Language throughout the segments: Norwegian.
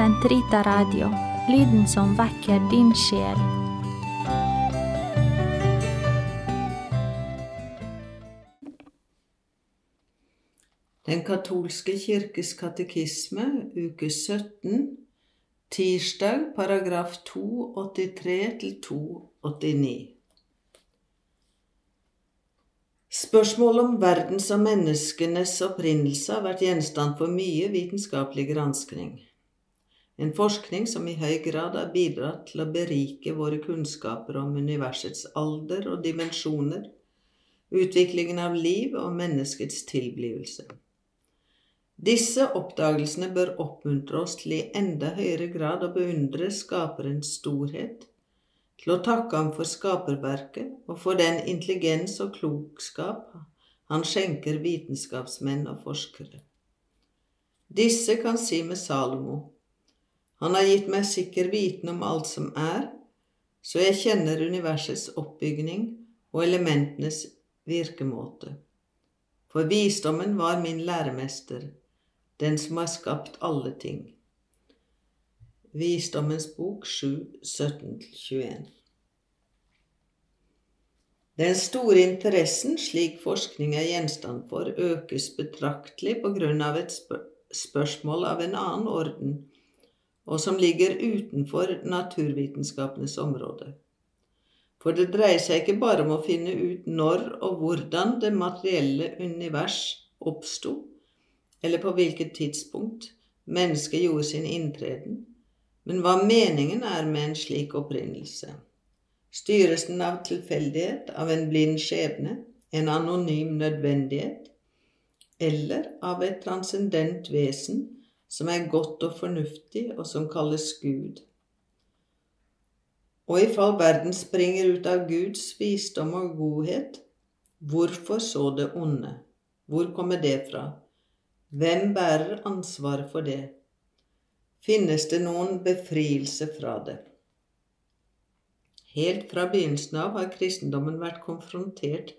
Sentrita Radio, lyden som vekker din sjel. Den katolske kirkes katekisme, uke 17, tirsdag, paragraf 283 til 289. Spørsmålet om verdens og menneskenes opprinnelse har vært gjenstand for mye vitenskapelig granskning. En forskning som i høy grad har bidratt til å berike våre kunnskaper om universets alder og dimensjoner, utviklingen av liv og menneskets tilblivelse. Disse oppdagelsene bør oppmuntre oss til i enda høyere grad å beundre Skaperens storhet, til å takke ham for skaperverket og for den intelligens og klokskap han skjenker vitenskapsmenn og forskere. Disse kan si med Salomo, Han har gitt meg sikker viten om alt som er, så jeg kjenner universets oppbygning og elementenes virkemåte. For visdommen var min læremester, den som har skapt alle ting. Visdommens bok 7, 17-21 Den store interessen slik forskning er gjenstand for, økes betraktelig på grunn av et spør spørsmål av en annen orden, og som ligger utenfor naturvitenskapenes område. For det dreier seg ikke bare om å finne ut når og hvordan det materielle univers oppsto, eller på hvilket tidspunkt mennesket gjorde sin inntreden, men hva meningen er med en slik opprinnelse. Styres den av tilfeldighet, av en blind skjebne, en anonym nødvendighet, eller av et transcendent vesen som er godt og fornuftig, og som kalles Gud? Og ifall verden springer ut av Guds visdom og godhet, hvorfor så det onde? Hvor kommer det fra? Hvem bærer ansvaret for det? finnes det noen befrielse fra det. Helt fra begynnelsen av har kristendommen vært konfrontert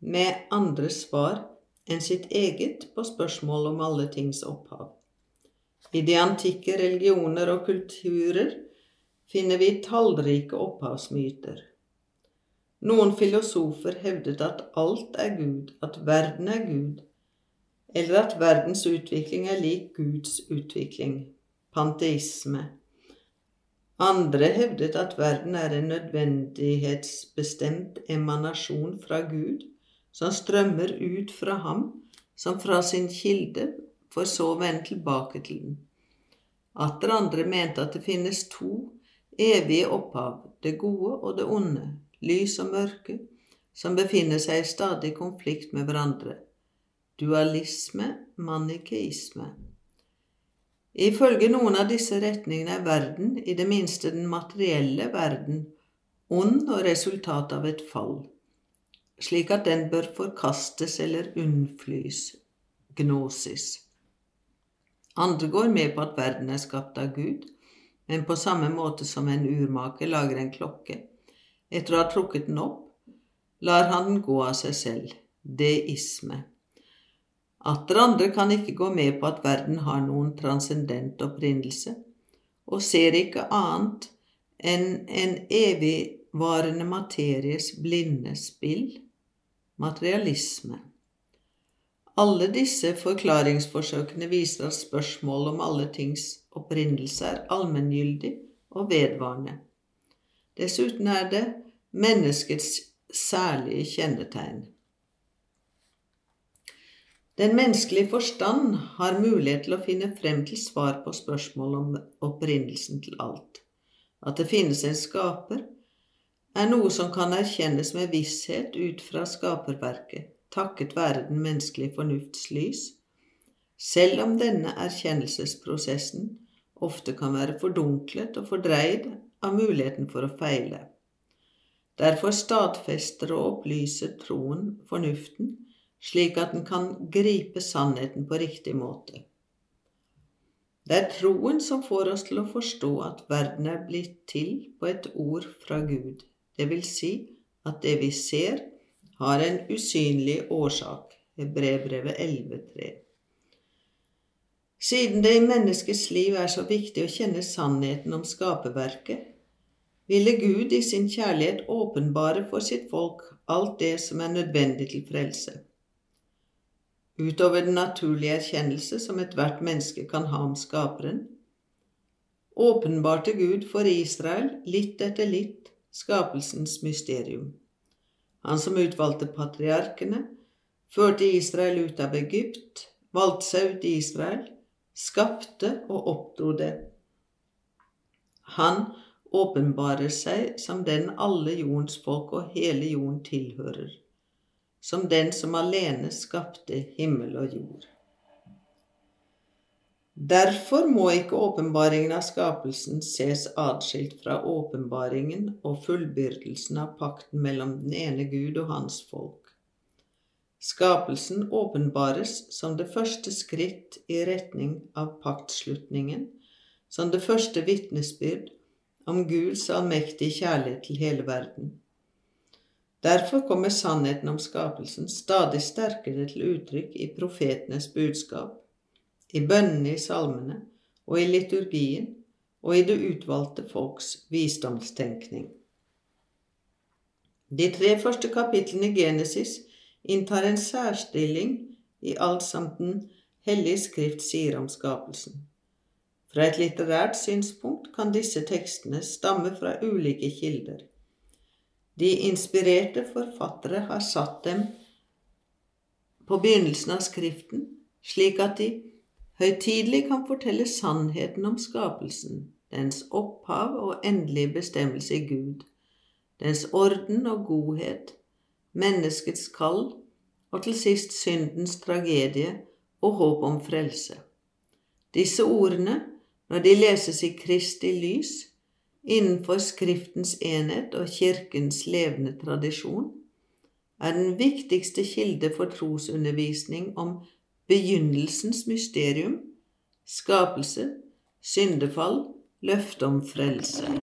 med andre svar enn sitt eget på spørsmål om alle tings opphav. I de antikke religioner og kulturer finner vi tallrike opphavsmyter. Noen filosofer hevdet at alt er Gud, at verden er Gud, eller at verdens utvikling er lik Guds utvikling, panteisme. Andre hevdet at verden er en nødvendighetsbestemt emanasjon fra Gud, som strømmer ut fra ham som fra sin kilde, for så å vende tilbake til den. Atter andre mente at det finnes to evige opphav, det gode og det onde, lys og mørke, som befinner seg i stadig konflikt med hverandre. Dualisme, manikeisme. Ifølge noen av disse retningene er verden, i det minste den materielle verden, ond og resultat av et fall, slik at den bør forkastes eller unnflys, gnosis. Andre går med på at verden er skapt av Gud, men på samme måte som en urmaker lager en klokke. Etter å ha trukket den opp, lar han den gå av seg selv. Deisme. Atter andre kan ikke gå med på at verden har noen transcendent opprinnelse, og ser ikke annet enn en evigvarende materies blinde spill, materialisme. Alle disse forklaringsforsøkene viser at spørsmålet om alle tings opprinnelse er allmenngyldig og vedvarende. Dessuten er det menneskets særlige kjennetegn. Den menneskelige forstand har mulighet til å finne frem til svar på spørsmål om opprinnelsen til alt. At det finnes en skaper, er noe som kan erkjennes med visshet ut fra skaperverket, takket være den menneskelige fornufts lys, selv om denne erkjennelsesprosessen ofte kan være fordunklet og fordreid av muligheten for å feile. Derfor stadfester og opplyser troen fornuften slik at den kan gripe sannheten på riktig måte. Det er troen som får oss til å forstå at verden er blitt til på et ord fra Gud, det vil si at det vi ser, har en usynlig årsak. Hebrebrevet 11,3. Siden det i menneskets liv er så viktig å kjenne sannheten om skaperverket, ville Gud i sin kjærlighet åpenbare for sitt folk alt det som er nødvendig til frelse. Utover den naturlige erkjennelse som ethvert menneske kan ha om Skaperen, åpenbarte Gud for Israel litt etter litt skapelsens mysterium. Han som utvalgte patriarkene, førte Israel ut av Egypt, valgte seg ut i Israel, skapte og oppdro det. Han åpenbarer seg som den alle jordens folk og hele jorden tilhører, som den som alene skapte himmel og jord. Derfor må ikke åpenbaringen av skapelsen ses atskilt fra åpenbaringen og fullbyrdelsen av pakten mellom den ene Gud og hans folk. Skapelsen åpenbares som det første skritt i retning av paktslutningen, som det første vitnesbyrd om Guds allmektige kjærlighet til hele verden. Derfor kommer sannheten om skapelsen stadig sterkere til uttrykk i profetenes budskap, i bønnene i salmene og i liturgien og i det utvalgte folks visdomstenkning. De tre første kapitlene i Genesis inntar en særstilling i alt som Den hellige skrift sier om skapelsen. Fra et litterært synspunkt kan disse tekstene stamme fra ulike kilder. De inspirerte forfattere har satt dem på begynnelsen av Skriften, slik at de høytidelig kan fortelle sannheten om skapelsen, dens opphav og endelige bestemmelse i Gud, dens orden og godhet, menneskets kall og til sist syndens tragedie og håp om frelse. Disse ordene, når de leses i Kristi lys, innenfor Skriftens enhet og Kirkens levende tradisjon, er den viktigste kilde for trosundervisning om begynnelsens mysterium, skapelse, syndefall, løfte om frelse.